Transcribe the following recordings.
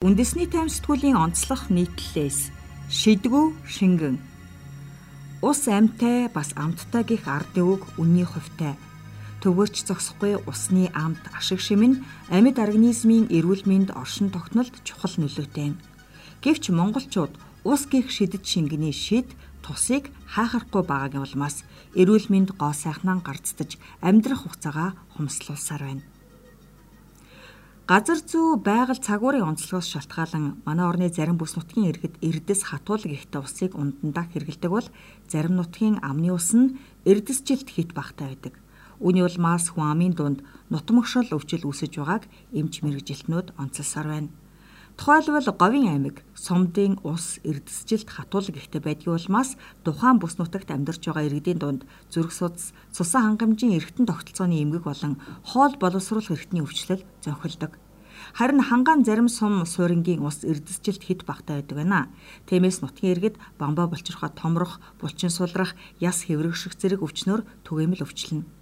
Үндэсний тайван сэтгүүлийн онцлог нийтлэлээс шидгүү шингэн Ус амьтай бас амттай гих ардын үг үнний хувьтай. Төвөрч зогсохгүй усны амт ашиг шимэн амьд организмын эрүүл мэнд оршин тогтнолд чухал нөлөөтэй. Гэвч монголчууд ус гих шидэд шингэний шид тусыг хаахарахгүй байгаагийн улмаас эрүүл мэнд гоо сайхнаа гарцдаж амьдрах хугацаагаа хумслуулсаар байна. Газар зүй байгаль цагуурын онцлогоос шалтгаалan манай орны зарим бүс нутгийн иргэд эрдэс хатуулаг ихтэй усыг ундандаа хэрэгэлдэг бол зарим нутгийн амны ус нь эрдэсжилт хит багтай байдаг. Үүний улмаас хүн амын дунд нутмагшил өвчл үүсэж байгааг эмч мэрэгжилтнүүд онцлсаар байна. Тухайлбал Говийн аймаг Сомдын ус эрдэсжилт хатуулаг ихтэй байдгийн улмаас тухайн бүс нутагт амьдарч байгаа иргэдийн дунд зүрх судас, цусан хангамжийн эргэтэн тогтолцооны эмгэг болон хоол боловсруулах эрхтний өвчлөл зөнхөлдөг. Харин хангаан зарим сум суурингийн ус эрдэсжилт хэд багтай байдаг байна. Тиймээс нутгийн иргэд бамбаа булчирхот томрох, булчин сулрах, яс хэврэгших зэрэг өвчнөр түгээмэл өвчлөнө.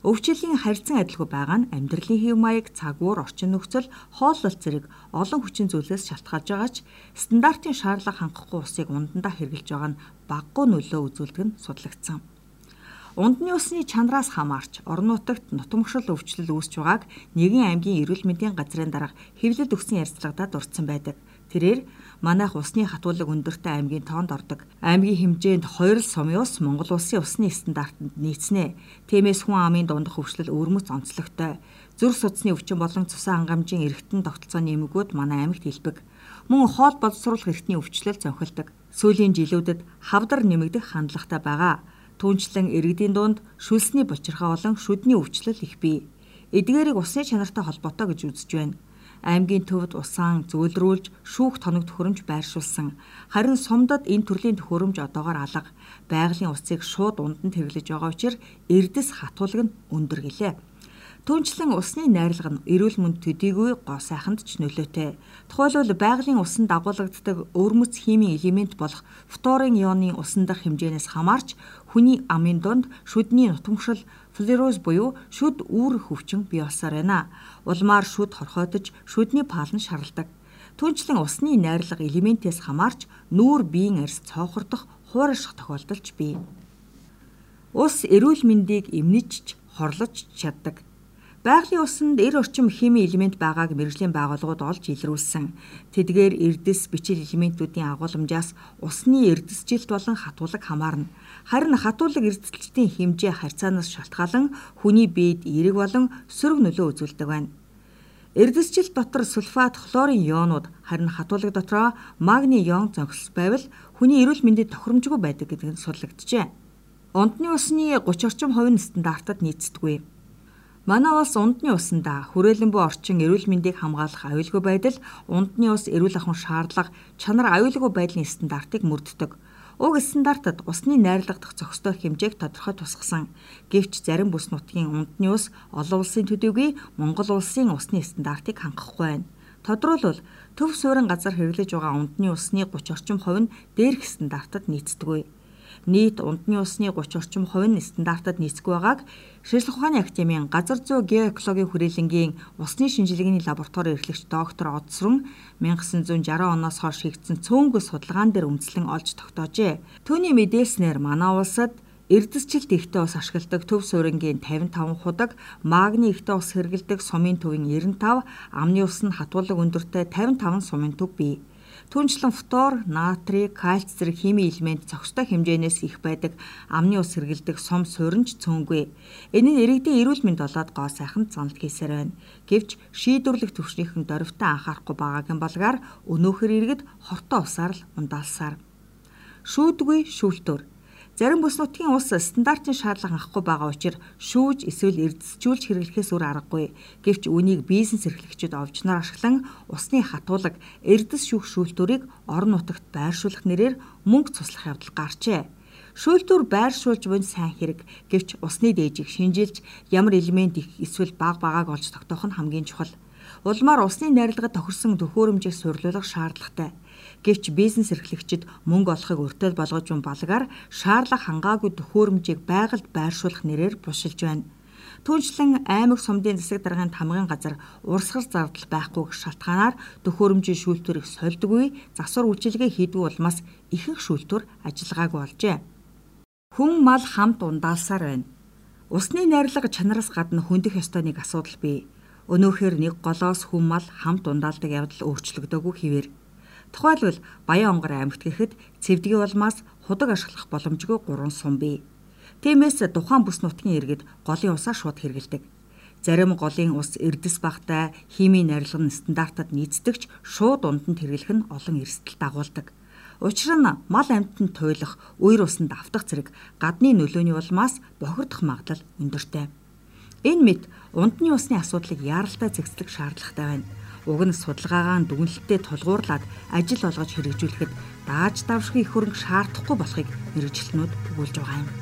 Өвчлөлийн харьцан адилгүй байгаа нь амьдралын хэв маяг, цагуур, орчин нөхцөл, хооллолт зэрэг олон хүчин зүйлээс шалтгаалж байгаа ч стандартын шаардлага хангахгүй усыг ундандаа хэрэгжилж байгаа нь баггүй нөлөө үзүүлдэг нь судлагдсан. Ундны усны чанараас хамаарч орон нутагт нутмагшил өвчлөл үүсч байгааг нэгэн аймгийн эрүүл мэндийн газрын дарга хэвлэл өгсөн ярилцлагадад дурдсан байдаг. Тэрээр манайх усны хатуулаг өндөртэй аймгийн тоонд ордог. Аймгийн хэмжээнд 2 л сумын ус Монгол улсын усны стандартанд нийцнэ. Тиймээс хүн амын дундах өвчлөл өвөрмөц онцлогтой. Зүрх судасны өвчин болон цусан хангамжийн эргэтэн тогтолцооны эмгэгүүд манай аймагт хэлбэг. Мөн хоол боловсруулах эрхтний өвчлөл зөнхөлдөг. Сүүлийн жилүүдэд хавдар нэмэгдэх хандлагатай байгаа Түүнчлэн иргэдийн дунд шүлсний бочирхаа болон шүдний өвчлөл их бий. Эдгээрийг усны чанартай холбоотой гэж үзэж байна. Аймгийн төвд усаан зөөлрүүлж шүүх тоног төхөөрөмж байршуулсан. Харин сумдад энэ төрлийн төхөөрөмж одоогоор алга. Байгалийн усыг шууд ундан тэвлэж байгаа учраас эрдэс хатуулаг нь өндөр гэлээ. Түүнчлэн усны найрлага нь эрүүл мэнд төдийгүй гоо сайханд ч нөлөөтэй. Тухайлбал байгалийн усанд дагуулгддаг өвөрмөц химийн элемент болох фторын ионы усан дах хэмжээнээс хамаарч хүний амын донд шүдний нутмагшил флероз буюу шүд үүрэх хөвчин бий болсоор байна. Улмаар шүд хорхойтож шүдний палн шарладаг. Түүнчлэн усны найрлага элементээс хамаарч нүүр биеийн арьс цоохордох хуураших тохиолдолч бий. Ус эрүүл мэндийг эмнэж хорлож чаддаг. Байгалийн усанд эр орчим хими элемент байгааг мэрэгжлийн байгууллагууд олж илрүүлсэн. Тэдгээр эрдэс бичил элементүүдийн агуулмжаас усны эрдэсжилт болон хатуулаг хамаарна. Харин хатуулаг эрдэсжилтийн хэмжээ харьцаанаас шалтгаалan хүний биед эерэг болон сөрөг нөлөө үзүүлдэг байна. Эрдэсжилт дотор сульфат, хлорын ионууд харин хатуулаг дотроо магний ион зохис байвал хүний эрүүл мэндэд тохиромжгүй байдаг гэдэг нь судлагджээ. Ундны усны 30 орчим хувь нь стандартад нийцдэггүй. Манай улс ундны усандаа хүрээлэн буй орчин эрүүл мэндийг хамгаалах аюулгүй байдал, ундны ус эрүүл ахуйн шаардлага, чанар аюулгүй байдлын стандартыг мөрддөг. Уг стандартад усны найрлагдах зохистой хэмжээг тодорхой тусгасан. Гэвч зарим бүс нутгийн ундны ус олон улсын төдийгүй Монгол улсын усны стандартыг хангахгүй байна. Тодорхойлбол төв суурин газар хэрэглэж байгаа ундны усны 30 орчим хувь нь дээрх стандартад нийцдэггүй нийт ундны усны 30 орчим хувь нь стандартад нийцгүй байгааг Шийдлэх ухааны академийн газар зүй геоэкологийн хүрээлэнгийн усны шинжилгээний лаборатори эрхлэгч доктор Одсрон 1960 оноос хойш хийгдсэн цөөнгөө судалгаан дээр үндэслэн олж тогтоожээ. Түүний мэдээлснээр манай улсад Эрдэсчил ихтэй ус ашигладаг төв суурингийн 55 худаг, магний ихтэй ус хэрэгэлдэг сумын төвийн 95, амны ус нь хатуулаг өндөртэй 55 сумын төв бий. Түүнчлэн фтор, натрий, кальц зэрэг химийн элемент зохистой хэмжээнээс их байдаг амны ус хэргэлдэг сум сууринч цөөнгүй. Энэ нь иргэдийн эрүүл мэнд болоод гоо сайхан занал хийсээр байна. Гэвч шийдвэрлэх төвшнийхэн дөрвтөө анхаарахгүй байгаагийн балгаар өнөөхөр иргэд хортой усаар л ундаалсаар. Шүүдгүй шүүлтүр Зарим бүс нутгийн ус стандартын шаардлага авахгүй байгаа учраас шүүж эсвэл эрдэсжүүлж хэрэглэхээс өөр аргагүй. Гэвч үүнийг бизнес эрхлэгчид овжноор ашиглан усны хатуулаг эрдэс шүүх шүүлтүүрийг орон нутагт байршуулах нэрээр мөнгө цуслах явдал гарчээ. Шүүлтүүр байршуулж буй сайн хэрэг. Гэвч усны дээжийг шинжилж ямар элемент их эсвэл бага багааг олж тогтоох нь хамгийн чухал. Улмаар усны найрлагад тохирсон төхөөрөмжийг суйрлуулах шаардлагатай. Гэвч бизнес эрхлэгчид мөнгө олохыг өртөөл болгож буй балгаар шаарлах хангаагүй төхөөрөмжийг байгальд байршуулах нэрээр бушилж байна. Түүнчлэн аймаг сумдын засаг даргын тамгын газар урсгал зардал байхгүй гэх шалтгаанаар төхөөрөмжийн шүүлтүрийг сольдгүй засвар үйлчилгээ хийдгүй улмаас ихэнх шүүлтүр ажиллагаагүй болжээ. Хүн мал хамт ундаалсаар байна. Усны найрлага чанараас гадна хөндөх ёстой нэг асуудал бий. Өнөөхөр нэг голоос хүн мал хамт ундaalдаг явдал өөрчлөгдөөгүй хിവэр. Тухайлбал Баян онгор аймагт гэхэд цэвдгийн улмаас худаг ашиглах боломжгүй 3 сум бий. Тиймээс тухайн бүс нутгийн иргэд голын усаа шууд хэрэгэлдэг. Зарим голын ус эрдэс багтай химийн нарилга нь стандартад нийцдэгч шууд унтанд хэрэглэх нь олон эрсдэл дагуулдаг. Учир нь мал амьтанд туйлах, үер усанд автах зэрэг гадны нөлөөний улмаас бохирдох магадлал өндөртэй. Энэ мэд унтны усны асуудлыг яаралтай зэгцлэх шаардлагатай байна. Уг нь судалгаагаан дүгнэлттэй тулгуурлаад ажил олгож хэрэгжүүлэхэд дааж давшгүй их хөрөнгө шаардахгүй болохыг мэрэгчлэнүүд өгүүлж байгаа юм.